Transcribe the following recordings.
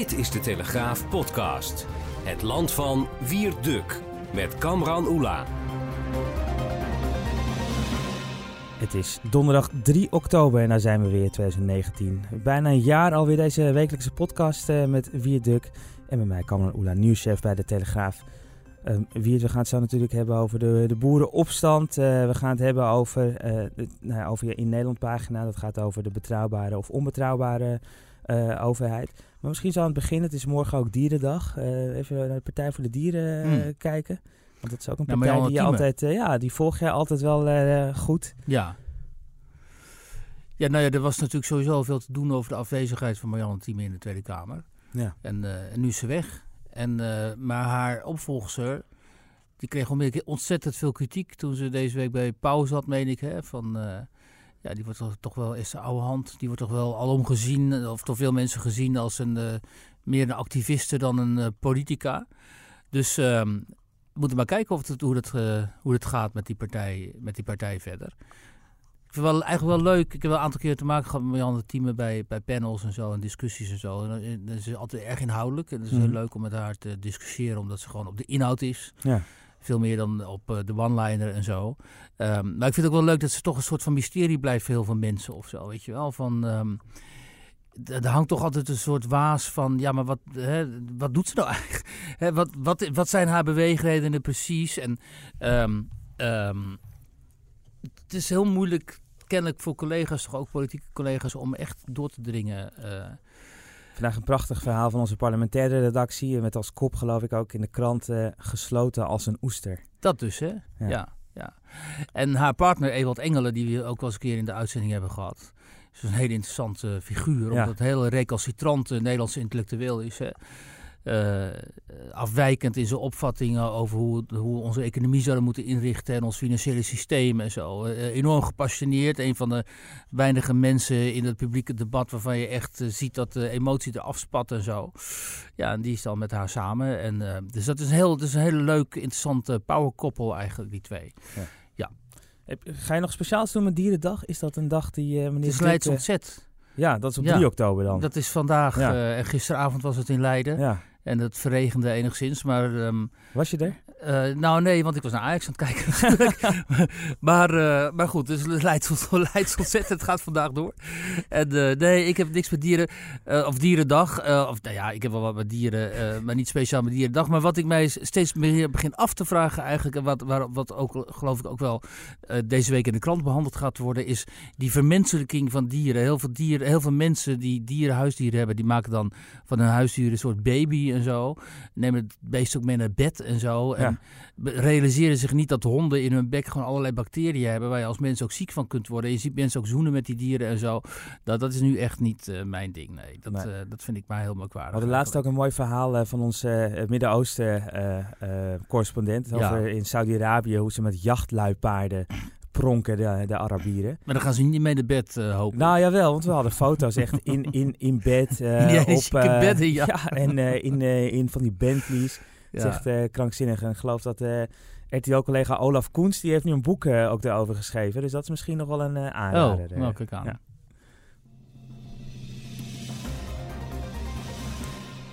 Dit is de Telegraaf podcast. Het land van Wierduk met Kamran Oela. Het is donderdag 3 oktober en daar zijn we weer 2019. Bijna een jaar alweer deze wekelijkse podcast uh, met Wierduk en met mij Kamran Oela, nieuwschef bij de Telegraaf. Wierd, we gaan het zo natuurlijk hebben over de, de boerenopstand. Uh, we gaan het hebben over, de, nou, over je in Nederland pagina. Dat gaat over de betrouwbare of onbetrouwbare overheid. Maar misschien zal het beginnen. Het is morgen ook Dierendag. even naar de Partij voor de Dieren hmm. kijken. Want dat is ook een partij die je altijd, ja, die volg je altijd wel goed. Ja. Ja, nou ja, er was natuurlijk sowieso veel te doen over de afwezigheid van Marianne Thieme in de Tweede Kamer. Ja. En, en nu is ze weg. En, maar haar opvolger, die kreeg onmiddellijk ontzettend veel kritiek toen ze deze week bij Pauw zat, meen ik. Hè, van, ja, die wordt toch, toch wel, is de oude hand, die wordt toch wel alom gezien, of door veel mensen gezien als een, meer een activiste dan een politica. Dus ehm, we moeten maar kijken of het, hoe, het, uh, hoe het gaat met die, partij, met die partij verder. Ik vind het wel, eigenlijk wel leuk. Ik heb wel een aantal keer te maken gehad met andere teamen bij, bij panels en zo en discussies en zo. En eh, dat is altijd erg inhoudelijk. En het is heel mhm. leuk om met haar te discussiëren, omdat ze gewoon op de inhoud is. Ja. Veel meer dan op uh, de one-liner en zo. Um, maar ik vind het ook wel leuk dat ze toch een soort van mysterie blijft voor heel veel mensen of zo. Weet je wel? Van. Um, er hangt toch altijd een soort waas van, ja, maar wat, hè, wat doet ze nou eigenlijk? Hè, wat, wat, wat zijn haar beweegredenen precies? En um, het is heel moeilijk, kennelijk voor collega's, toch ook politieke collega's, om echt door te dringen. Uh. Vandaag een prachtig verhaal van onze parlementaire redactie. Met als kop, geloof ik, ook in de krant uh, gesloten als een oester. Dat dus, hè? Ja. ja. ja. En haar partner Ewald Engelen, die we ook wel eens een keer in de uitzending hebben gehad is een hele interessante figuur. Omdat het een hele recalcitrante Nederlandse intellectueel is. Hè. Uh, afwijkend in zijn opvattingen over hoe, hoe we onze economie zouden moeten inrichten en ons financiële systeem en zo. Uh, enorm gepassioneerd. Een van de weinige mensen in het publieke debat waarvan je echt uh, ziet dat de emotie eraf spat en zo. Ja, en die is dan met haar samen. En, dus dat is een heel, dat is een hele leuke, interessante powerkoppel eigenlijk, die twee. Ja. Ga je nog speciaal doen met Dierendag? Is dat een dag die uh, meneer... Het is Leids ontzet. Ja, dat is op 3 oktober dan. Dat is vandaag. Ja. Uh, gisteravond was het in Leiden. Ja. En het verregende enigszins. Maar, um, Was je er? Uh, nou nee, want ik was naar Ajax aan het kijken. maar, uh, maar goed, dus Leids ontzettend. Het gaat vandaag door. En uh, nee, ik heb niks met dieren. of dierendag. of nou ja, ik heb wel wat met dieren. maar niet speciaal met dierendag. Maar wat ik mij steeds meer begin af te vragen eigenlijk. En wat, waar, wat ook geloof ik ook wel deze week in de krant behandeld gaat worden. Is die vermenselijking van dieren. Heel veel, dieren, heel veel mensen die dieren, huisdieren hebben. Die maken dan van hun huisdier een soort baby en zo. Nemen het beest ook mee naar bed en zo. Realiseren zich niet dat honden in hun bek gewoon allerlei bacteriën hebben. Waar je als mens ook ziek van kunt worden. Je ziet mensen ook zoenen met die dieren en zo. Dat, dat is nu echt niet uh, mijn ding. Nee, dat, nee. Uh, dat vind ik maar heel merkwaardig. We hadden laatst ook een mooi verhaal uh, van onze Midden-Oosten correspondent. Over in Saudi-Arabië hoe ze met jachtluipaarden pronken, de, de Arabieren. Maar dan gaan ze niet mee naar bed, uh, hopen. Nou jawel, want we hadden foto's echt in, in, in bed. Uh, ja, op, uh, bedden, ja. ja. en in, in van die Bentleys. Ja. Het is echt krankzinnig. En ik geloof dat RTL-collega Olaf Koens, die heeft nu een boek ook daarover geschreven. Dus dat is misschien nog wel een aanrader. Oh, nou kijk aan. Ja.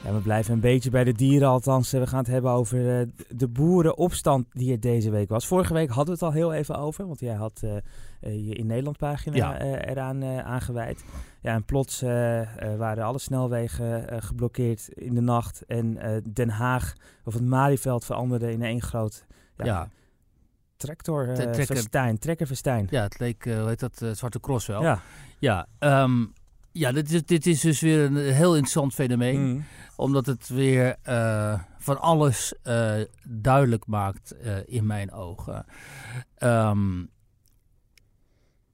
Ja, we blijven een beetje bij de dieren, althans. We gaan het hebben over uh, de boerenopstand die er deze week was. Vorige week hadden we het al heel even over, want jij had uh, je in Nederland pagina ja. eraan aangeweid. Ja, en plots waren alle snelwegen geblokkeerd in de nacht. En Den Haag, of het Malieveld, veranderde in één groot... Ja, ja. Tractor Verstijn, trekker Verstijn. Ja, het leek, hoe heet dat, Zwarte Cross wel. Ja, ja um, ja, dit is, dit is dus weer een heel interessant fenomeen. Mm. Omdat het weer uh, van alles uh, duidelijk maakt uh, in mijn ogen. Um,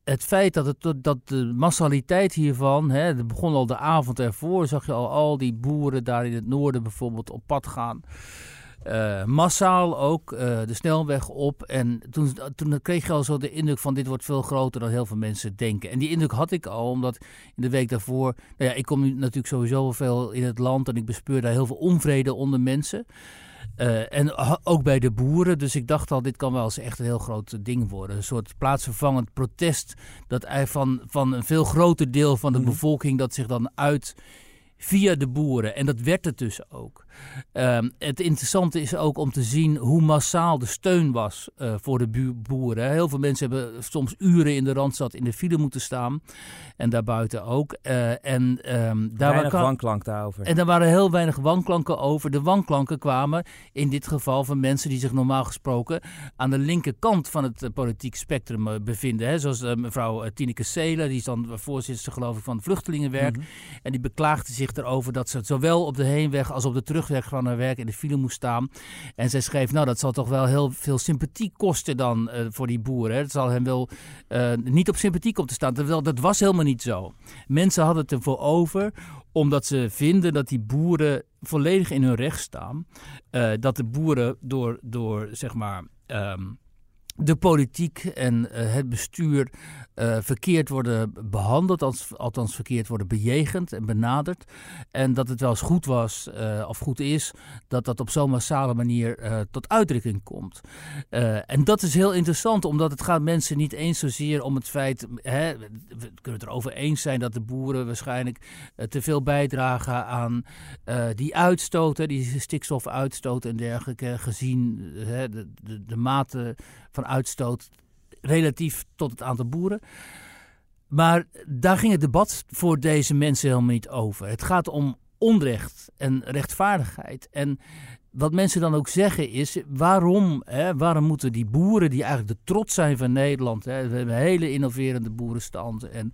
het feit dat, het, dat de massaliteit hiervan, hè, het begon al de avond ervoor, zag je al al die boeren daar in het noorden bijvoorbeeld op pad gaan. Uh, massaal ook uh, de snelweg op. En toen, toen kreeg je al zo de indruk van dit wordt veel groter dan heel veel mensen denken. En die indruk had ik al, omdat in de week daarvoor... Nou ja, ik kom nu natuurlijk sowieso veel in het land en ik bespeur daar heel veel onvrede onder mensen. Uh, en ook bij de boeren. Dus ik dacht al, dit kan wel eens echt een heel groot ding worden. Een soort plaatsvervangend protest dat van, van een veel groter deel van de mhm. bevolking dat zich dan uit via de boeren. En dat werd het dus ook. Ehm, het interessante is ook om te zien hoe massaal de steun was uh, voor de boeren. Heel veel mensen hebben soms uren in de Randstad in de file moeten staan. En daarbuiten ook. Uh, en, um, daar weinig wanklank daarover. En er waren heel weinig wanklanken over. De wanklanken kwamen in dit geval van mensen die zich normaal gesproken aan de linkerkant van het uh, politiek spectrum bevinden. Hè? Zoals mevrouw Tineke Seelen, die is dan voorzitter geloof ik van het vluchtelingenwerk. Mhm. En die beklaagde zich erover dat ze zowel op de heenweg als op de terug terugweg van haar werk in de file moest staan. En zij schreef, nou dat zal toch wel heel veel sympathie kosten dan uh, voor die boeren. Het zal hem wel uh, niet op sympathie komen te staan. Terwijl dat was helemaal niet zo. Mensen hadden het ervoor over omdat ze vinden dat die boeren volledig in hun recht staan. Uh, dat de boeren door, door zeg maar... Um, de politiek en uh, het bestuur uh, verkeerd worden behandeld, althans, althans, verkeerd worden bejegend en benaderd. En dat het wel eens goed was uh, of goed is dat dat op zo'n massale manier tot uitdrukking komt. en dat is heel interessant, omdat het gaat mensen niet eens zozeer om het feit, hè, we kunnen het erover eens zijn dat de boeren waarschijnlijk te veel bijdragen aan die uitstoten, die stikstofuitstoot en dergelijke, gezien de, de, de mate van uitstoot relatief tot het aantal boeren. Maar daar ging het debat voor deze mensen helemaal niet over. Het gaat om onrecht en rechtvaardigheid. En wat mensen dan ook zeggen is, waarom, hè, waarom moeten die boeren die eigenlijk de trots zijn van Nederland, hè, we hebben hele innoverende boerenstand en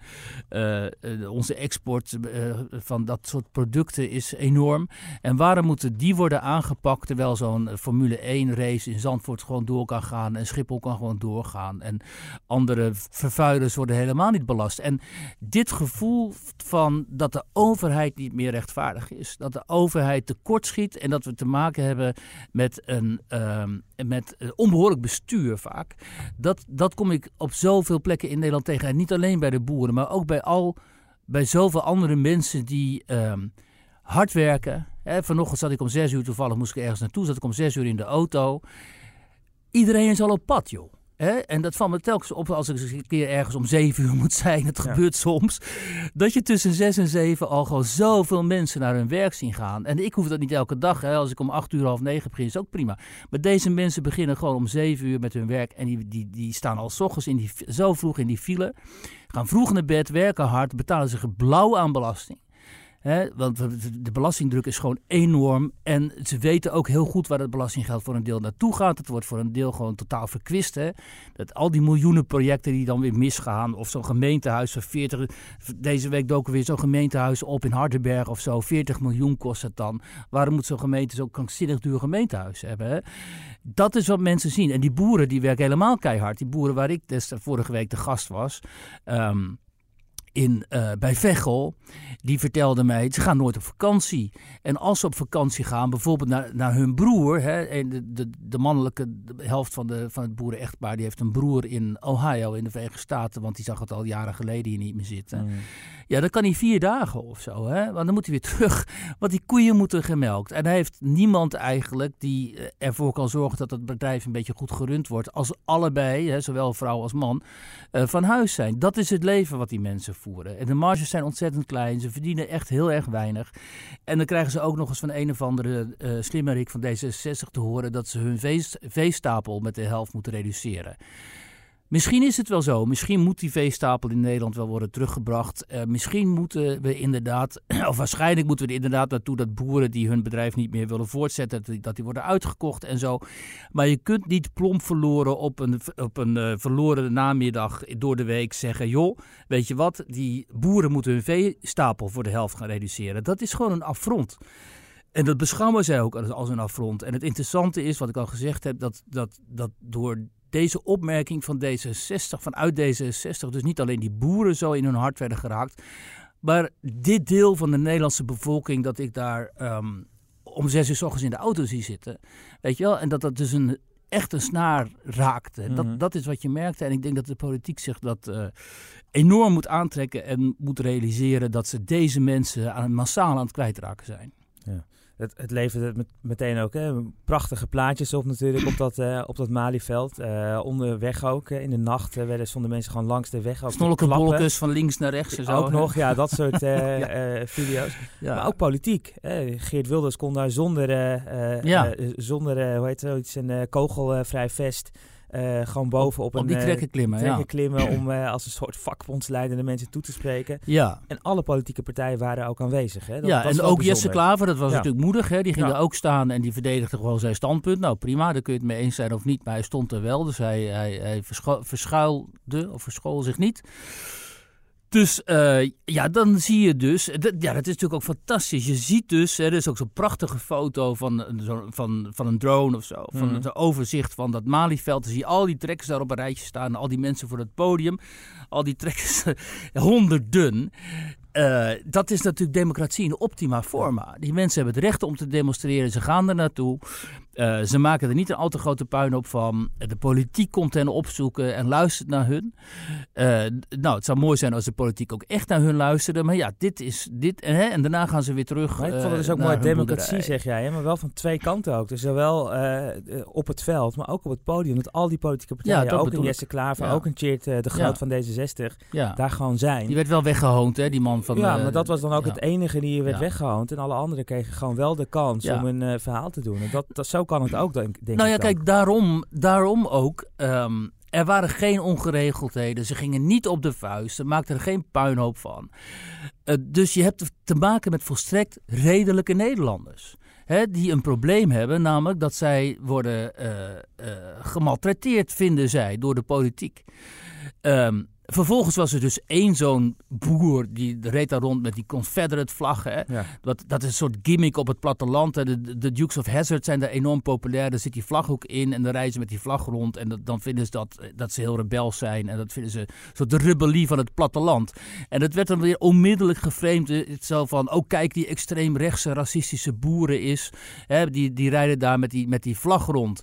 uh, onze export uh, van dat soort producten is enorm. En waarom moeten die worden aangepakt terwijl zo'n Formule 1 race in Zandvoort gewoon door kan gaan en Schiphol kan gewoon doorgaan en andere vervuilers worden helemaal niet belast. En dit gevoel van dat de overheid niet meer rechtvaardig is, dat de overheid tekortschiet en dat we te maken hebben hebben met een, um, met een onbehoorlijk bestuur vaak. Dat, dat kom ik op zoveel plekken in Nederland tegen. En niet alleen bij de boeren, maar ook bij, al, bij zoveel andere mensen die um, hard werken. Hè, vanochtend zat ik om zes uur, toevallig moest ik ergens naartoe, zat ik om zes uur in de auto. Iedereen is al op pad, joh. Hè? En dat valt me telkens op als ik een keer ergens om zeven uur moet zijn. Het gebeurt soms. Dat je tussen zes en zeven al gewoon zoveel mensen naar hun werk zien gaan. En ik hoef dat niet elke dag. Hè? Als ik om acht uur, half negen begin, is ook prima. Maar deze mensen beginnen gewoon om zeven uur met hun werk. En die, die, die staan al s ochtends in die, zo vroeg in die file. Gaan vroeg naar bed, werken hard, betalen zich blauw aan belasting want de belastingdruk is gewoon enorm. En ze weten ook heel goed waar het belastinggeld voor een deel naartoe gaat. Het wordt voor een deel gewoon totaal verkwist. Hè? Dat al die miljoenen projecten die dan weer misgaan. Of zo'n gemeentehuis van 40. Deze week doken weer zo'n gemeentehuis op in Hardenberg of zo. 40 miljoen kost het dan. Waarom moet zo'n gemeente zo'n krankzinnig duur gemeentehuis hebben? Hè? Dat is wat mensen zien. En die boeren die werken helemaal keihard. Die boeren waar ik des, vorige week de gast was. Um, in, uh, bij Veghel, die vertelde mij, ze gaan nooit op vakantie. En als ze op vakantie gaan, bijvoorbeeld naar, naar hun broer, hè, en de, de, de mannelijke helft van, de, van het boerenechtpaar, die heeft een broer in Ohio in de Verenigde Staten, want die zag het al jaren geleden hier niet meer zitten. Mm. Ja, dan kan hij vier dagen of zo, hè? want dan moet hij weer terug, want die koeien moeten gemelkt. En hij heeft niemand eigenlijk die eh, ervoor kan zorgen dat het bedrijf een beetje goed gerund wordt, als allebei, hè, zowel vrouw als man, uh, van huis zijn. Dat is het leven wat die mensen voeren. En de marges zijn ontzettend klein, ze verdienen echt heel erg weinig. En dan krijgen ze ook nog eens van een of andere uh, slimmerik van D66 te horen dat ze hun veestapel met de helft moeten reduceren. Misschien is het wel zo. Misschien moet die veestapel in Nederland wel worden teruggebracht. Uh, misschien moeten we inderdaad, of waarschijnlijk moeten we er inderdaad naartoe dat boeren die hun bedrijf niet meer willen voortzetten, dat die, worden uitgekocht en zo. Maar je kunt niet plomp verloren op een, op een uh, verloren namiddag door de week zeggen: joh, weet je wat, die boeren moeten hun veestapel voor de helft gaan reduceren. Dat is gewoon een affront. En dat beschouwen zij ook als een affront. En het interessante is, wat ik al gezegd heb, dat, dat, dat door deze opmerking van D66, vanuit D66, dus niet alleen die boeren zo in hun hart werden geraakt, maar dit deel van de Nederlandse bevolking dat ik daar um, om zes uur s ochtends in de auto zie zitten, weet je wel, en dat dat dus een echt een snaar raakte. dat, mhm. dat is wat je merkte. En ik denk dat de politiek zich dat uh, enorm moet aantrekken en moet realiseren dat ze deze mensen aan, massaal aan het kwijtraken zijn. Ja. Het, het leverde met, meteen ook hè, prachtige plaatjes op natuurlijk op dat, uh, op dat Malieveld. Uh, onderweg ook, in de nacht werden stonden mensen gewoon langs de weg. Snolleke bolletjes van links naar rechts en zo. Ook nog, ja, dat soort ja. video's. Ja. Maar ook politiek. Geert Wilders kon daar zonder, ja. zonder hoe heet het, iets, een kogelvrij vest... Uh, gewoon bovenop een... Op die eh, trekken klimmen, trekken klimmen om uh, als een soort vakbondsleider de mensen toe te spreken. Ja. En alle politieke partijen waren ook aanwezig. Hè? Dat, ja, en ook Jesse Klaver, dat was natuurlijk moedig. Hè? Die ging er ook staan en die verdedigde gewoon zijn standpunt. Nou prima, daar kun je het mee eens zijn of niet. Maar hij stond er wel, dus hij, hij, hij verschuilde of verschool zich niet. Dus uh, ja, dan zie je dus. ja, dat is natuurlijk ook fantastisch. Je ziet dus, hè, er is ook zo'n prachtige foto van, zo, van, van een drone of zo. Van mm. het overzicht van dat Malieveld. Dan zie je al die trekkers daar op een rijtje staan. Al die mensen voor het podium. Al die trekkers, honderden. Uh, dat is natuurlijk democratie in optima forma. Die mensen hebben het recht om te demonstreren. Ze gaan er naartoe. Uh, ze maken er niet een al te grote puin op van. De politiek komt hen opzoeken en luistert naar hun. Uh, nou, het zou mooi zijn als de politiek ook echt naar hun luisterde. Maar ja, dit is dit. Hè, en daarna gaan ze weer terug. Maar ik vond het dus ook mooi democratie, zeg jij. Hè? Maar wel van twee kanten ook. Dus zowel op het veld, maar ook op het podium. Dat al die politieke partijen, ja, ook een Jesse Klaver, ook een Cheert de Groot van D66, daar gewoon zijn. Die werd wel weggehoond, hè, die man van... Ja, maar dat was dan ook het enige die werd weggehoond. En alle anderen kregen gewoon wel de kans om een verhaal te doen. En dat, dat, zo kan het ook, denk, denk nou ja, ik kijk, daarom, daarom ook... Ehm, er waren geen ongeregeldheden. Ze gingen niet op de vuist. Ze maakten er geen puinhoop van. Uh, dus je hebt te maken met volstrekt redelijke Nederlanders. Hè, die een probleem hebben, namelijk dat zij worden uh, uh, vinden zij, door de politiek. Um, Vervolgens was er dus één zo'n boer die reed daar rond met die Confederate vlaggen. Dat, dat is een soort gimmick op het platteland. De, de, Dukes of Hazzard zijn daar enorm populair. Daar zit die vlag ook in en dan rijden ze met die vlag rond. En dat, dan vinden ze dat, dat ze heel rebels zijn. En dat vinden ze zo de rebellie van het platteland. En dat werd dan weer onmiddellijk geframed. Het zo van, oh kijk, die extreemrechtse racistische boeren is. Hè, die, die rijden daar met die, met die vlag rond.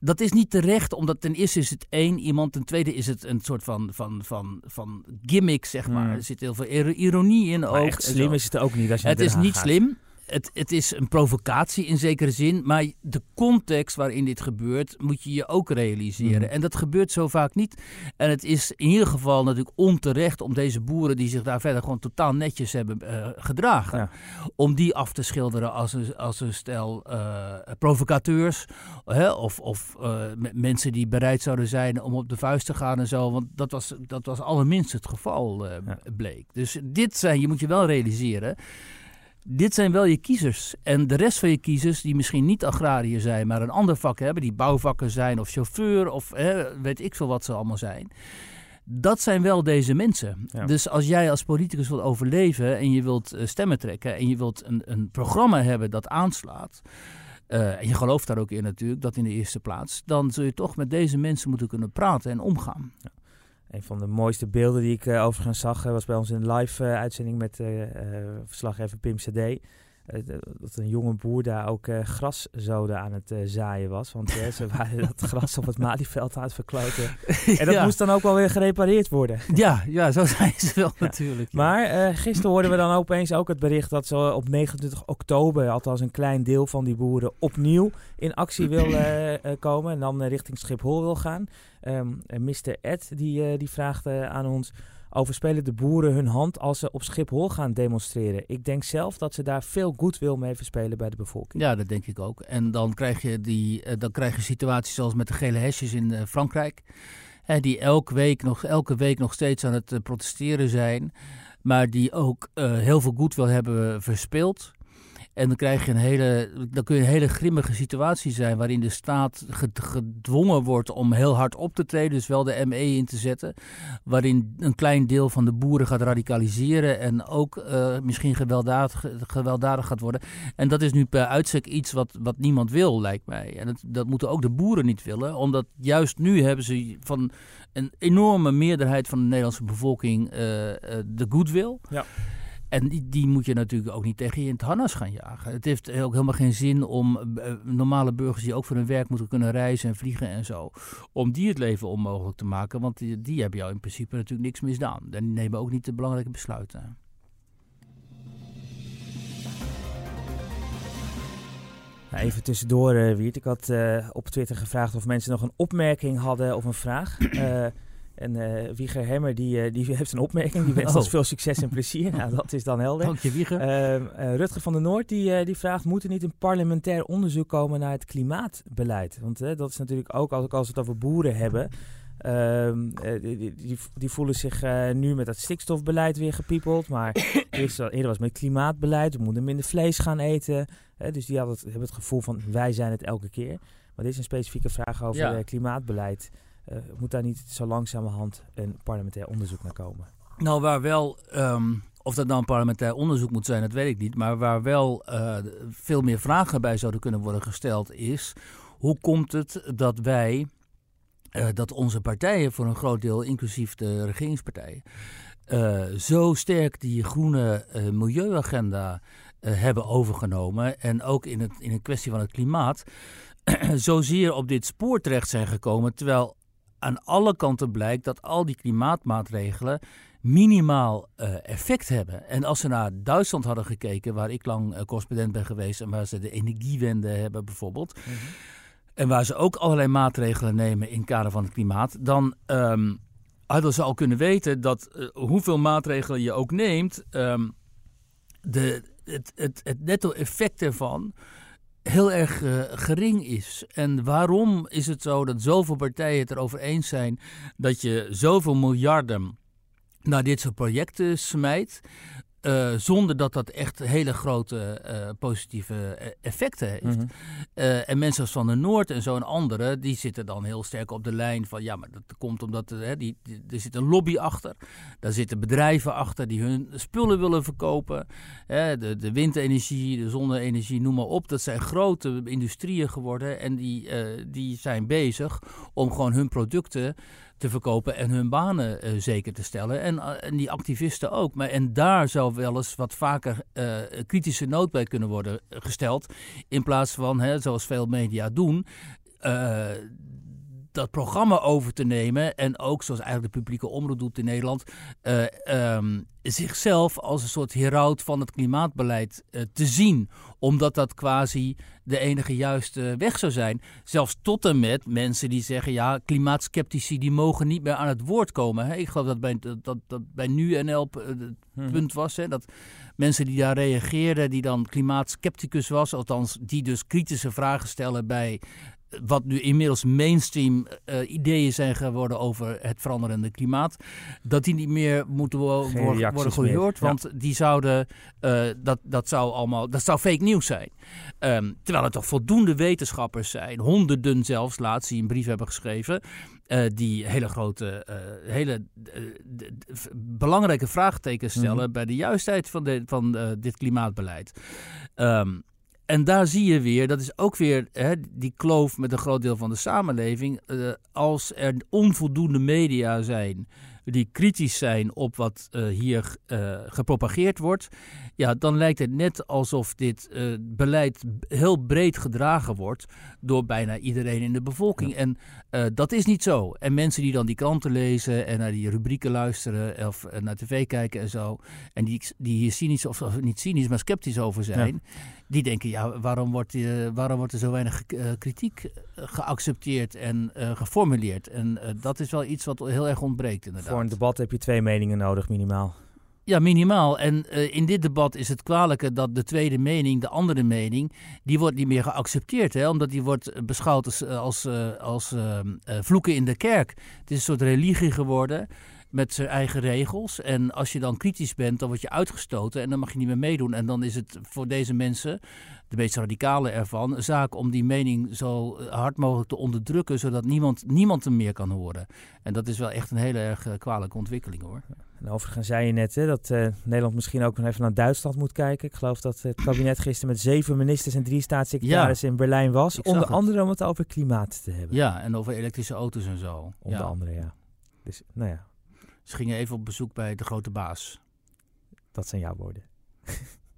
Dat is niet terecht, omdat ten eerste is het één iemand. Ten tweede is het een soort van... van van, van gimmick, zeg maar. Hmm. Er zit heel veel ironie in ook. Echt slim is het ook niet. Als je het is niet slim het, het is een provocatie in zekere zin, maar de context waarin dit gebeurt moet je je ook realiseren. Mhm. En dat gebeurt zo vaak niet. En het is in ieder geval natuurlijk onterecht om deze boeren die zich daar verder gewoon totaal netjes hebben uh, gedragen, om die af te schilderen als een, als een stel uh, provocateurs hè, of, of uh, mensen die bereid zouden zijn om op de vuist te gaan en zo. Want dat was, dat was allerminst het geval, bleek. Dus dit zijn, je moet je wel realiseren dit zijn wel je kiezers. En de rest van je kiezers, die misschien niet agrariër zijn, maar een ander vak hebben, die bouwvakken zijn of chauffeur of hè, weet ik veel wat ze allemaal zijn. Dat zijn wel deze mensen. Dus als jij als politicus wilt overleven en je wilt uh, stemmen trekken en je wilt een, een programma hebben dat aanslaat. Uh, en je gelooft daar ook in natuurlijk, dat in de eerste plaats. Dan zul je toch met deze mensen moeten kunnen praten en omgaan. Ja. Een van de mooiste beelden die ik uh, overigens zag was bij ons in live uh, uitzending met verslaggever Pim CD. Dat een jonge boer daar ook graszoden aan het zaaien was. Want ze waren dat gras op het Malieveld aan het verkloten. En dat moest dan ook wel weer gerepareerd worden. Ja, ja zo zijn ze wel natuurlijk. Maar gisteren hoorden we dan opeens ook het bericht dat ze op 29 oktober, althans een klein deel van die boeren, opnieuw in actie wil komen. En dan richting Schiphol wil gaan. Um, ehm, Mr. Ed die, uh, die vraagt uh, aan ons over spelen de boeren hun hand als ze op Schiphol gaan demonstreren. Ik denk zelf dat ze daar veel wil mee verspelen bij de bevolking. Ja, dat denk ik ook. En dan krijg je, die, uh, dan krijg je situaties zoals met de gele hesjes in Frankrijk. die elke week, nog, elke week nog steeds aan het protesteren zijn. Maar die ook heel veel wil hebben verspeeld. En dan, krijg je een hele, dan kun je een hele grimmige situatie zijn waarin de staat gedwongen wordt om heel hard op te treden, dus wel de ME in te zetten. Waarin een klein deel van de boeren gaat radicaliseren en ook uh, misschien gewelddadig, gewelddadig gaat worden. En dat is nu per uitstek iets wat, wat niemand wil, lijkt mij. En dat, moeten ook de boeren niet willen, omdat juist nu hebben ze van een enorme meerderheid van de Nederlandse bevolking uh, uh, de goodwill. Ja. En die, moet je natuurlijk ook niet tegen je in het harnas gaan jagen. Het heeft ook helemaal geen zin om uh, normale burgers die ook voor hun werk moeten kunnen reizen en vliegen en zo, om die het leven onmogelijk te maken. Want die, die hebben jou in principe natuurlijk niks misdaan. En die nemen ook niet de belangrijke besluiten. Nou, even tussendoor, uh, Wiert. Ik had uh, op Twitter gevraagd of mensen nog een opmerking hadden of een vraag. Uh, en Wieger Hemmer die, die heeft een opmerking. Die wenst oh. ons veel succes en plezier. nou, dat is dan helder. Dank je, Wieger. Ehm, Rutger van der Noord die, die vraagt... moet er niet een parlementair onderzoek komen naar het klimaatbeleid? Want dat is natuurlijk ook, als, als we het over boeren hebben... Ehm, eh, die, die, die, voelen zich uh, nu met dat stikstofbeleid weer gepiepeld. Maar eerst, eerder was met klimaatbeleid. We moeten minder vlees gaan eten. dus die hadden het, hebben het gevoel van wij zijn het elke keer. Maar dit is een specifieke vraag over ja. klimaatbeleid. Uh, moet daar niet zo langzamerhand een parlementair onderzoek naar komen? Nou, waar wel, um, of dat nou een parlementair onderzoek moet zijn, dat weet ik niet. Maar waar wel veel meer vragen bij zouden kunnen worden gesteld is... hoe komt het dat wij uh, dat onze partijen voor een groot deel, inclusief de regeringspartijen, zo sterk die groene milieuagenda hebben overgenomen. En ook in, het, in een kwestie van het klimaat, zozeer op dit spoor terecht zijn gekomen. Terwijl aan alle kanten blijkt dat al die klimaatmaatregelen minimaal effect hebben. En als ze naar Duitsland hadden gekeken, waar ik lang correspondent ben geweest en waar ze de energiewende hebben bijvoorbeeld. Mhm en waar ze ook allerlei maatregelen nemen in het kader van het klimaat, dan um, hadden ze al kunnen weten dat uh, hoeveel maatregelen je ook neemt, um, de, het, het, het netto-effect ervan heel erg uh, gering is. En waarom is het zo dat zoveel partijen het erover eens zijn dat je zoveel miljarden naar dit soort projecten smijt? Uh, zonder dat dat echt hele grote uh, positieve eh, effecten heeft. Mm -hmm. uh, en mensen als Van der Noord en zo en anderen, die zitten dan heel sterk op de lijn van ja, maar dat komt omdat er, die, die, er zit een lobby achter. Daar zitten bedrijven achter die hun spullen willen verkopen. Hè, de, de windenergie, de zonne-energie, noem maar op. Dat zijn grote industrieën geworden en die, die zijn bezig om gewoon hun producten te verkopen en hun banen uh, zeker te stellen. En, uh, en, die activisten ook. Maar, en daar zou wel eens wat vaker uh, kritische nood bij kunnen worden gesteld. In plaats van, hè, zoals veel media doen, dat programma over te nemen. En ook, zoals eigenlijk de publieke omroep doet in Nederland, uh, um, zichzelf als een soort heraut van het klimaatbeleid uh, te zien. Omdat dat quasi de enige juiste weg zou zijn. Zelfs tot en met mensen die zeggen, ja, klimaatskeptici die mogen niet meer aan het woord komen. Hè? Ik geloof dat bij, dat, dat, bij NuNL uh, het hmm. punt was, hè, dat mensen die daar reageerden, die dan klimaatskepticus was, althans die dus kritische vragen stellen bij wat nu inmiddels mainstream uh, ideeën zijn geworden over het veranderende klimaat, dat die niet meer moeten wo worden gehoord. Want die zouden, uh, dat, dat zou allemaal, dat zou fake nieuws zijn. Um, terwijl er toch voldoende wetenschappers zijn, honderden zelfs, laatst die een brief hebben geschreven, uh, die hele grote, hele belangrijke vraagtekens stellen mm -hmm. bij de juistheid van, de, van dit klimaatbeleid. Um, en daar zie je weer, dat is ook weer hè, die kloof met een groot deel van de samenleving. Uh, als er onvoldoende media zijn die kritisch zijn op wat uh, hier uh, gepropageerd wordt, ja, dan lijkt het net alsof dit beleid heel breed gedragen wordt door bijna iedereen in de bevolking. Ja. En dat is niet zo. En mensen die dan die kranten lezen en naar die rubrieken luisteren of naar tv kijken en zo, en die, die hier cynisch of, of niet cynisch, maar sceptisch over zijn, ja. Die denken, ja, waarom wordt, waarom wordt er zo weinig kritiek geaccepteerd en geformuleerd? En dat is wel iets wat heel erg ontbreekt inderdaad voor een debat heb je twee meningen nodig, minimaal. Ja, minimaal. En uh, in dit debat is het kwalijke dat de tweede mening, de andere mening, die wordt niet meer geaccepteerd. Hè? Omdat die wordt beschouwd als, eh, als, als uh, vloeken in de kerk. Het is een soort religie geworden met zijn eigen regels. En als je dan kritisch bent, dan word je uitgestoten en dan mag je niet meer meedoen. En dan is het voor deze mensen, de meest radicale ervan, een zaak om die mening zo hard mogelijk te onderdrukken, zodat niemand, niemand hem meer kan horen. En dat is wel echt een hele erg uh, kwalijke ontwikkeling hoor. En overigens zei je net hè, dat uh, Nederland misschien ook nog even naar Duitsland moet kijken. Ik geloof dat het kabinet gisteren met zeven ministers en drie staatssecretarissen ja, in Berlijn was. Onder andere om het over klimaat te hebben. Ja, en over elektrische auto's en zo. Onder ja. andere, ja. Dus, nou ja, ze gingen even op bezoek bij de grote baas. Dat zijn jouw woorden.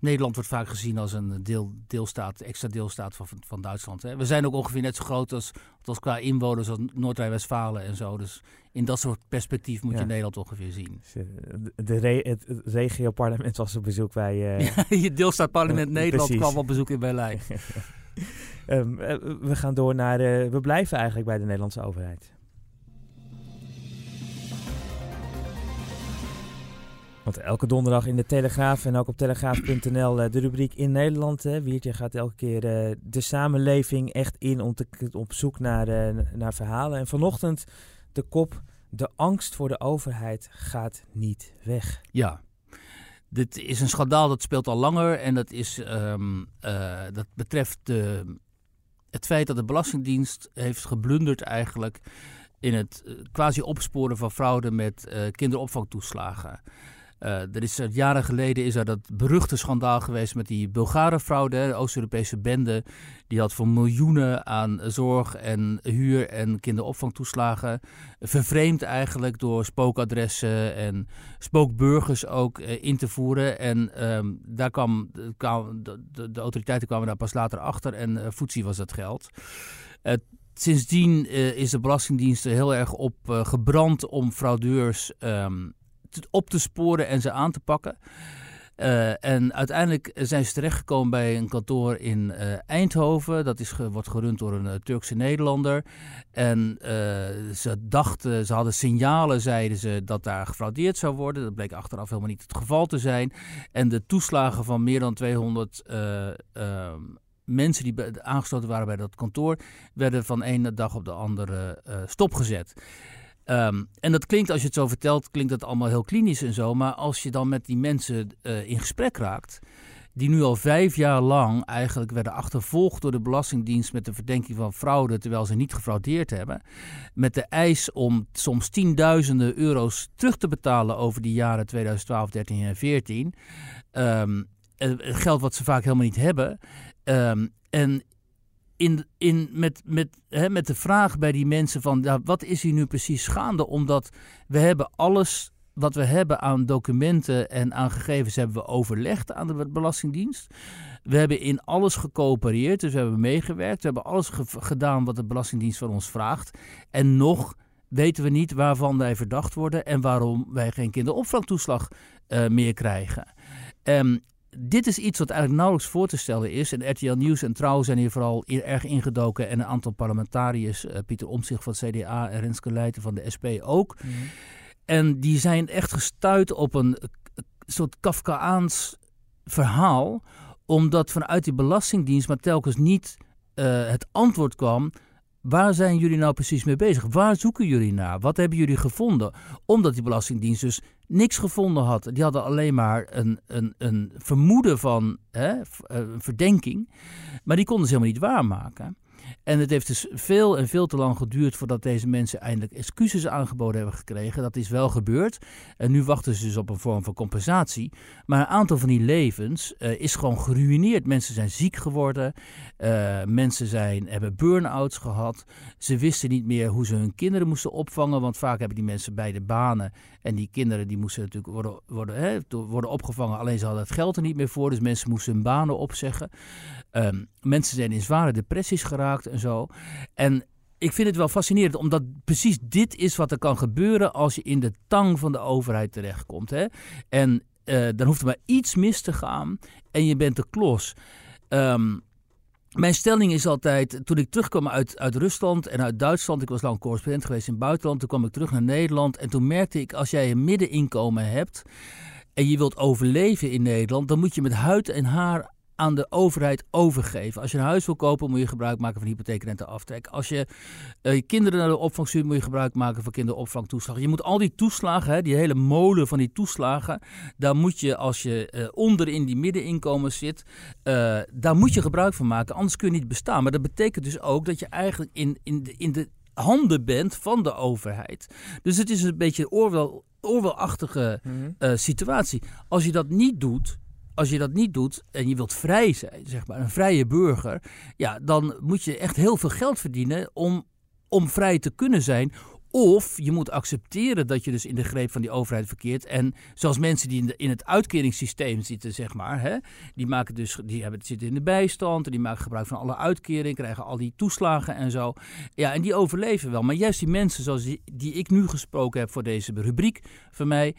Nederland wordt vaak gezien als een deel, deelstaat, extra deelstaat van, van Duitsland. Hè. We zijn ook ongeveer net zo groot als, als qua inwoners als Noord-Rijn-Westfalen en zo. Dus in dat soort perspectief moet ja. je Nederland ongeveer zien. Dus, eh, de re het regioparlement was op bezoek bij... Uh... Ja, je deelstaatparlement Nederland kwam op bezoek in Berlijn. Ehm, we gaan door naar. we blijven eigenlijk bij de Nederlandse overheid. Want elke donderdag in de Telegraaf en ook op telegraaf.nl de rubriek in Nederland. Hè. Wiertje gaat elke keer de samenleving echt in om te, op zoek naar, naar verhalen. En vanochtend de kop de angst voor de overheid gaat niet weg. Ja, dit is een schandaal dat speelt al langer en dat, is, um, dat betreft het feit dat de Belastingdienst heeft geblunderd eigenlijk in het eh, quasi opsporen van fraude met kinderopvangtoeslagen. Uh, er is jaren geleden is er dat beruchte schandaal geweest met die Bulgare-fraude, de Oost-Europese bende. Die had voor miljoenen aan zorg en huur en kinderopvangtoeslagen vervreemd eigenlijk door spookadressen en spookburgers ook uh, in te voeren. En um, daar kwam, kwam de, autoriteiten kwamen daar pas later achter en uh, was dat geld. Sindsdien is de Belastingdienst er heel erg op gebrand om fraudeurs um, op te sporen en ze aan te pakken. Uh, en uiteindelijk zijn ze terechtgekomen bij een kantoor in uh, Eindhoven. Dat is wordt gerund door een uh, Turkse Nederlander. En ze dachten, ze hadden signalen, zeiden ze, dat daar gefraudeerd zou worden. Dat bleek achteraf helemaal niet het geval te zijn. En de toeslagen van meer dan 200 ehm, mensen die aangesloten waren bij dat kantoor, werden van ene dag op de andere stopgezet. Um, en dat klinkt, als je het zo vertelt, klinkt dat allemaal heel klinisch en zo. Maar als je dan met die mensen uh, in gesprek raakt, die nu al vijf jaar lang eigenlijk werden achtervolgd door de Belastingdienst met de verdenking van fraude, terwijl ze niet gefraudeerd hebben. Met de eis om soms tienduizenden euro's terug te betalen over die jaren 2012, 13 en 14. Um, geld wat ze vaak helemaal niet hebben. Um, en in, in, met, met, hè, met de vraag bij die mensen van ja, wat is hier nu precies gaande? Omdat we hebben alles wat we hebben aan documenten en aan gegevens hebben we overlegd aan de Belastingdienst. We hebben in alles gecoöpereerd, dus we hebben meegewerkt. We hebben alles gedaan wat de Belastingdienst van ons vraagt. En nog weten we niet waarvan wij verdacht worden en waarom wij geen kinderopvangtoeslag uh, meer krijgen. Um, dit is iets wat eigenlijk nauwelijks voor te stellen is. En RTL Nieuws en Trouw zijn hier vooral erg ingedoken. En een aantal parlementariërs, uh, Pieter Omtzigt van het CDA en Renske Leijten van de SP ook. Mhm. En die zijn echt gestuurd op een soort Kafkaans verhaal. Omdat vanuit die Belastingdienst maar telkens niet uh, het antwoord kwam Waar zijn jullie nou precies mee bezig? Waar zoeken jullie naar? Wat hebben jullie gevonden? Omdat die Belastingdienst dus niks gevonden had. Die hadden alleen maar een, een, een vermoeden van hè, eh, een verdenking. Maar die konden ze helemaal niet waarmaken. En het heeft dus veel en veel te lang geduurd voordat deze mensen eindelijk excuses aangeboden hebben gekregen. Dat is wel gebeurd. En nu wachten ze dus op een vorm van compensatie. Maar een aantal van die levens uh, is gewoon geruineerd. Mensen zijn ziek geworden. Uh, mensen zijn, hebben burn-outs gehad. Ze wisten niet meer hoe ze hun kinderen moesten opvangen. Want vaak hebben die mensen beide banen. En die kinderen die moesten natuurlijk worden, worden, hè, worden opgevangen. Alleen ze hadden het geld er niet meer voor. Dus mensen moesten hun banen opzeggen. Um, mensen zijn in zware depressies geraakt en zo. En ik vind het wel fascinerend, omdat precies dit is wat er kan gebeuren als je in de tang van de overheid terechtkomt. Hè? En uh, dan hoeft er maar iets mis te gaan en je bent de klos. Um, mijn stelling is altijd, toen ik terugkwam uit, uit Rusland en uit Duitsland, ik was lang correspondent geweest in het buitenland, toen kwam ik terug naar Nederland en toen merkte ik, als jij een middeninkomen hebt en je wilt overleven in Nederland, dan moet je met huid en haar aan de overheid overgeven. Als je een huis wil kopen, moet je gebruik maken van hypotheekrenteaftrek. Als je uh, je kinderen naar de opvang stuurt, moet je gebruik maken van kinderopvangtoeslag. Je moet al die toeslagen, hè, die hele molen van die toeslagen, daar moet je als je uh, onder in die middeninkomen zit, uh, daar moet je gebruik van maken. Anders kun je niet bestaan. Maar dat betekent dus ook dat je eigenlijk in, in, de, in de handen bent van de overheid. Dus het is een beetje een oorwelachtige mhm. situatie. Als je dat niet doet, als je dat niet doet en je wilt vrij zijn, zeg maar, een vrije burger, ja, dan moet je echt heel veel geld verdienen om, om vrij te kunnen zijn. Of je moet accepteren dat je dus in de greep van die overheid verkeert. En zoals mensen die in, het uitkeringssysteem zitten, zeg maar. Hè, die, maken dus, die hebben, zitten in de bijstand. En die maken gebruik van alle uitkeringen. Krijgen al die toeslagen en zo. Ja, en die overleven wel. Maar juist die mensen zoals die, die ik nu gesproken heb voor deze rubriek van mij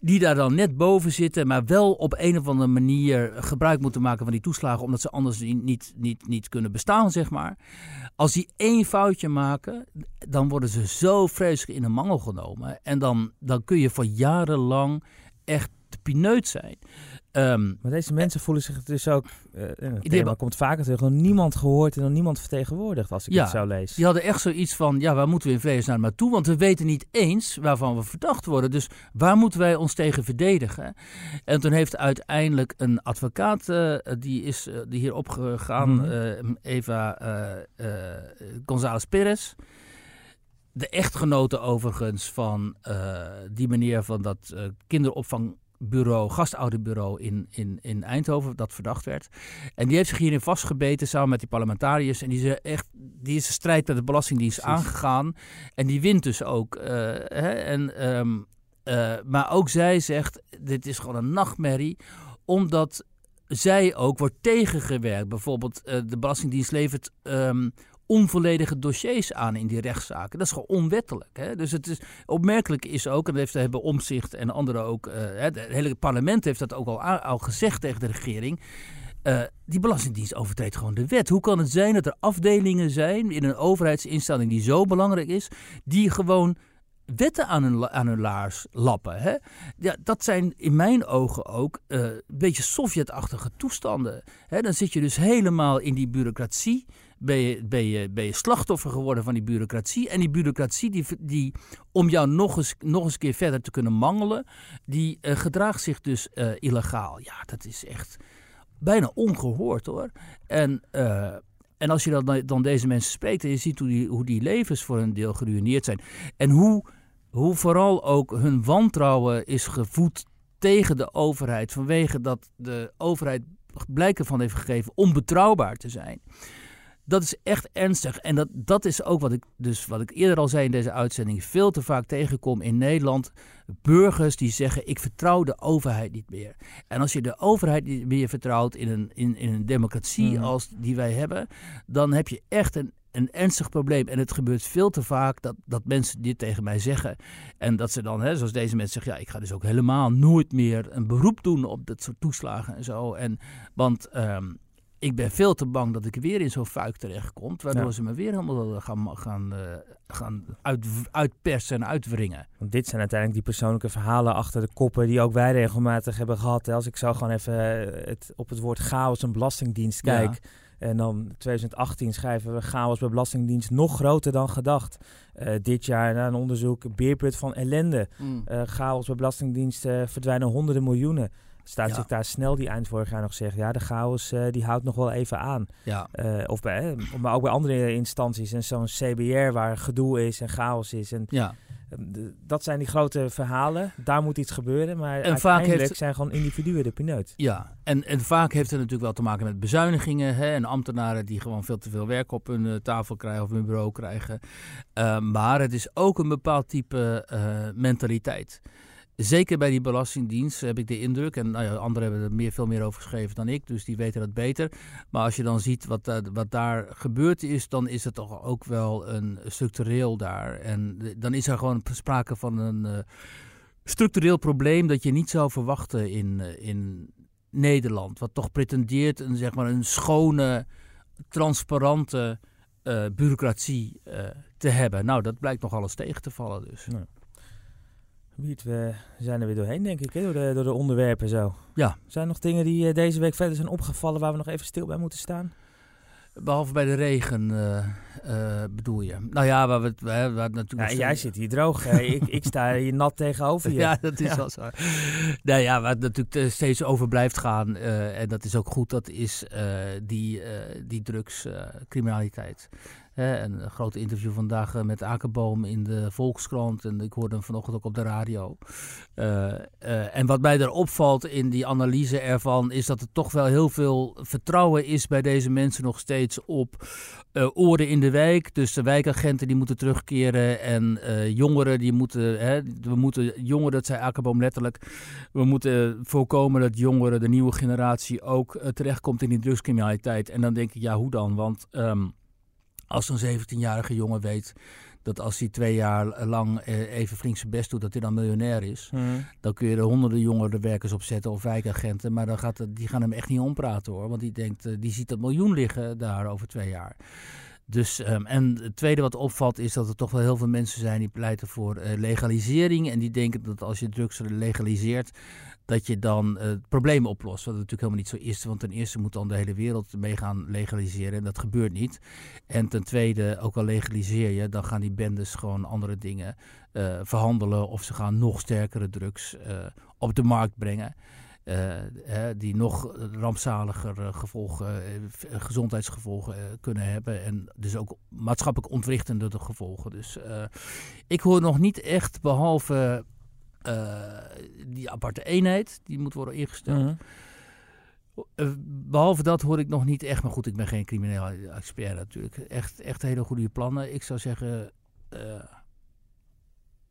die daar dan net boven zitten, maar wel op een of andere manier gebruik moeten maken van die toeslagen, omdat ze anders niet, niet, niet kunnen bestaan, zeg maar. Als die één foutje maken, dan worden ze zo vreselijk in een mangel genomen. En dan, dan kun je voor jarenlang echt de pineut zijn. Um, maar deze mensen voelen zich dus ook, uh, het thema komt vaker terug, nog niemand gehoord en nog niemand vertegenwoordigd als ik het zo lees. Die hadden echt zoiets van, ja, waar moeten we in vredesnaam naartoe? Want we weten niet eens waarvan we verdacht worden. Dus waar moeten wij ons tegen verdedigen? En toen heeft uiteindelijk een advocaat, uh, die is die hier opgegaan, mm -hmm. Eva González Perez de echtgenote overigens van die meneer van dat kinderopvang bureau, gastouderbureau in, in, in Eindhoven, dat verdacht werd. En die heeft zich hierin vastgebeten samen met die parlementariërs. En die is, echt, die is een strijd met de Belastingdienst aangegaan. En die wint dus ook. Uh, hè, en, um, uh, maar ook zij zegt, dit is gewoon een nachtmerrie. Omdat zij ook wordt tegengewerkt. Bijvoorbeeld uh, de Belastingdienst levert um, onvolledige dossiers aan in die rechtszaken. Dat is gewoon onwettelijk. Hè? Dus het is opmerkelijk is ook, en dat heeft hebben Omzicht en anderen ook, het hele parlement heeft dat ook al, al gezegd tegen de regering. Uh, die Belastingdienst overtreedt gewoon de wet. Hoe kan het zijn dat er afdelingen zijn in een overheidsinstelling die zo belangrijk is, die gewoon wetten aan hun, aan hun laars lappen. Hè? Ja, dat zijn in mijn ogen ook uh, een beetje Sovjetachtige toestanden. Hè? Dan zit je dus helemaal in die bureaucratie ben je, ben, je, ben je slachtoffer geworden van die bureaucratie. En die bureaucratie, die, die om jou nog eens, nog eens een keer verder te kunnen mangelen, die uh, gedraagt zich dus uh, illegaal. Ja, dat is echt bijna ongehoord hoor. En, uh, en als je dan, dan deze mensen spreekt en je ziet hoe die, hoe die levens voor een deel geruineerd zijn. En hoe, hoe vooral ook hun wantrouwen is gevoed tegen de overheid. Vanwege dat de overheid blijken van heeft gegeven onbetrouwbaar te zijn dat is echt ernstig. En dat, dat is ook wat ik, dus wat ik eerder al zei in deze uitzending, veel te vaak tegenkom in Nederland. Burgers die zeggen: Ik vertrouw de overheid niet meer. En als je de overheid niet meer vertrouwt in een, in, in een democratie mm. als die wij hebben, dan heb je echt een, een ernstig probleem. En het gebeurt veel te vaak dat, dat mensen dit tegen mij zeggen. En dat ze dan, hè, zoals deze mensen zeggen, ja, ik ga dus ook helemaal nooit meer een beroep doen op dat soort toeslagen en zo. En, want um, ik ben veel te bang dat ik weer in zo'n fuik terechtkom. Waardoor ze me weer helemaal gaan, gaan, uh, gaan uit, uitpersen en uitwringen. Want dit zijn uiteindelijk die persoonlijke verhalen achter de koppen die ook wij regelmatig hebben gehad. Als ik zo gewoon even eh, het, op het woord chaos en belastingdienst kijk. Ja. En dan 2018 schrijven we chaos bij Belastingdienst nog groter dan gedacht. Uh, dit jaar na een onderzoek beerput van ellende. Mm. Uh, chaos bij Belastingdienst verdwijnen honderden miljoenen staat ja. zich daar snel die eind vorig jaar nog zegt, ja, de chaos uh, die houdt nog wel even aan. Ja. Uh, of bij, maar ook bij andere instanties en zo'n CBR waar gedoe is en chaos is. En ja. uh, dat zijn die grote verhalen. Daar moet iets gebeuren, maar en vaak heeft, zijn gewoon individuen de pineut. Ja, en, en vaak heeft het natuurlijk wel te maken met bezuinigingen hè, en ambtenaren die gewoon veel te veel werk op hun tafel krijgen of hun bureau krijgen. maar het is ook een bepaald type mentaliteit. Zeker bij die Belastingdienst heb ik de indruk, en nou ja, anderen hebben er meer, veel meer over geschreven dan ik, dus die weten dat beter. Maar als je dan ziet wat, uh, wat daar gebeurd is, dan is het toch ook wel een structureel daar. En dan is er gewoon sprake van een uh, structureel probleem dat je niet zou verwachten in, in Nederland. Wat toch pretendeert een, zeg maar, een schone, transparante bureaucratie te hebben. Nou, dat blijkt nog alles tegen te vallen dus. Wiet, we zijn er weer doorheen, denk ik, hè? Door, de, door de onderwerpen zo. Ja. Zijn er nog dingen die uh, deze week verder zijn opgevallen waar we nog even stil bij moeten staan? Behalve bij de regen, uh, uh, bedoel je? Nou ja, waar we waar natuurlijk. Ja, jij zit hier droog. ik, ik sta hier nat tegenover je. Ja, dat is ja. wel zo. Nou ja, waar het natuurlijk steeds over blijft gaan, uh, en dat is ook goed, dat is die, die drugscriminaliteit een groot interview vandaag eh, met Akerboom in de Volkskrant. En ik hoorde hem vanochtend ook op de radio. Uh, uh, en wat mij er opvalt in die analyse ervan... is dat er toch wel heel veel vertrouwen is bij deze mensen nog steeds op uh, oren in de wijk. Dus de wijkagenten die moeten terugkeren. En jongeren die moeten... Hè, we moeten jongeren, dat zei Akerboom letterlijk... we moeten voorkomen dat jongeren, de nieuwe generatie... ook terechtkomt in die drugscriminaliteit. En dan denk ik, ja, hoe dan? Want... Um, als een 17-jarige jongen weet dat als hij twee jaar lang even flink zijn best doet, dat hij dan miljonair is. Hmm. Dan kun je er honderden jongere werkers op zetten of wijkagenten. Maar dan gaat het, die gaan hem echt niet ompraten hoor. Want die denkt, die ziet dat miljoen liggen daar over twee jaar. Dus, um, en het tweede wat opvalt is dat er toch wel heel veel mensen zijn die pleiten voor uh, legalisering. En die denken dat als je drugs legaliseert, dat je dan het probleem oplost. Wat natuurlijk helemaal niet zo is. Want ten eerste moet dan de hele wereld mee gaan legaliseren. En dat gebeurt niet. En ten tweede, ook al legaliseer je, dan gaan die bendes gewoon andere dingen uh, verhandelen. Of ze gaan nog sterkere drugs op de markt brengen. Uh, die nog rampzaliger gevolgen, gezondheidsgevolgen kunnen hebben. En dus ook maatschappelijk ontwrichtende gevolgen. Dus ik hoor nog niet echt, behalve die aparte eenheid, die moet worden ingesteld. Mhm. behalve dat hoor ik nog niet echt, maar goed, ik ben geen crimineel expert natuurlijk. Echt, echt hele goede plannen. Ik zou zeggen,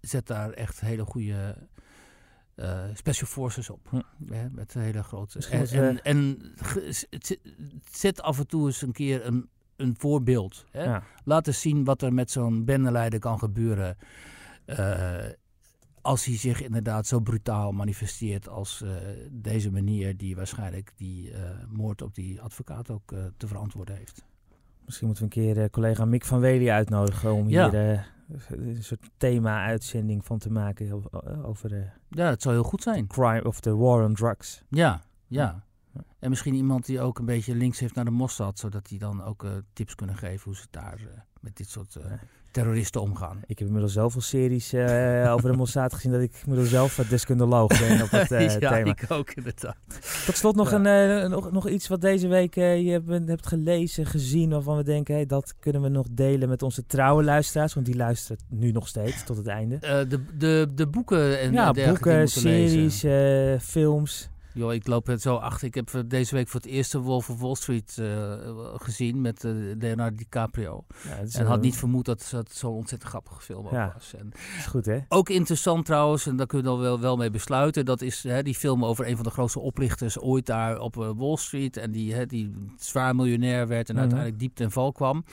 zet daar echt hele goede uh, special forces op. Hm. met hele grote. En, en, en, zet af en toe eens een keer een, een voorbeeld. Hè? Ja. Laat eens zien wat er met zo'n bendeleider kan gebeuren. Uh, als hij zich inderdaad zo brutaal manifesteert als uh, deze manier, die waarschijnlijk die moord op die advocaat ook te verantwoorden heeft. Misschien moeten we een keer collega Mick van Wely uitnodigen om ja. hier een soort thema-uitzending van te maken over de... Ja, dat zou heel goed zijn. Crime of the war on drugs. Ja, ja. En misschien iemand die ook een beetje links heeft naar de Mossad, zodat die dan ook tips kunnen geven hoe ze daar met dit soort terroristen omgaan. Ik heb inmiddels zoveel series uh, over de Mossad gezien dat ik inmiddels zelf deskundeloog ben op het uh, ja, thema. ik ook inderdaad. Tot slot nog, ja. een, uh, nog, nog iets wat deze week je hebt, hebt, gelezen, gezien, waarvan we denken, hey, dat kunnen we nog delen met onze trouwe luisteraars, want die luisteren nu nog steeds tot het einde. de, de, de boeken en ja, boeken, series, films. Joh, ik loop het zo achter. Ik heb deze week voor het eerst de Wolf of Wall Street uh, gezien met uh, Leonardo DiCaprio. Ja, en had niet vermoed dat het zo'n ontzettend grappige film ja, was. En is goed, hè? Ook interessant trouwens, en daar kun je dan wel, wel mee besluiten. Dat is hè, die film over een van de grootste oplichters ooit daar op uh, Wall Street. En die, hè, die zwaar miljonair werd en mm -hmm. uiteindelijk diep ten val kwam.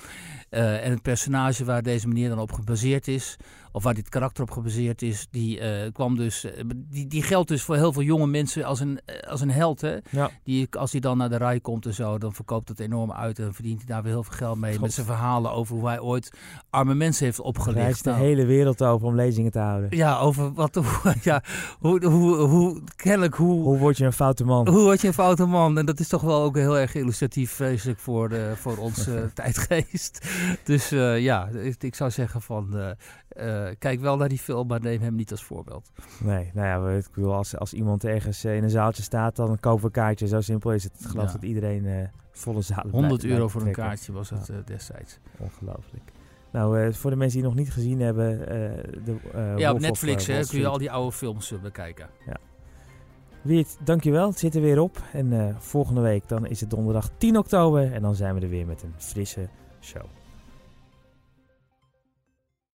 en het personage waar deze manier dan op gebaseerd is of waar dit karakter op gebaseerd is, die uh, kwam dus, die, die geldt dus voor heel veel jonge mensen als een, als een held. Hè? Ja. Die, als hij dan naar de rij komt en zo, dan verkoopt het enorm uit en verdient hij daar weer heel veel geld mee. God. Met zijn verhalen over hoe hij ooit arme mensen heeft opgelicht. Hij reist de nou, hele wereld over om lezingen te houden. Ja, over wat, ja, hoe, hoe, hoe, kennelijk hoe... Hoe word je een foute man? Hoe word je een foute man? En dat is toch wel ook heel erg illustratief, vreselijk voor, de, voor onze tijdgeest. Dus uh, ja, ik, ik, zou zeggen van... Uh, uh, kijk wel naar die film, maar neem hem niet als voorbeeld. Nee, nou ja, ik bedoel, als, als iemand ergens in een zaaltje staat, dan kopen we een kaartje. Zo simpel is het. Ik geloof ja. dat iedereen uh, volle zalen 100 euro voor een kaartje was het ja. uh, destijds. Ongelooflijk. Nou, uh, voor de mensen die nog niet gezien hebben... de, ja, op Netflix hè, kun je al die oude films bekijken. Ja. Wiert, dankjewel. Het zit er weer op. En volgende week dan is het donderdag 10 oktober. En dan zijn we er weer met een frisse show.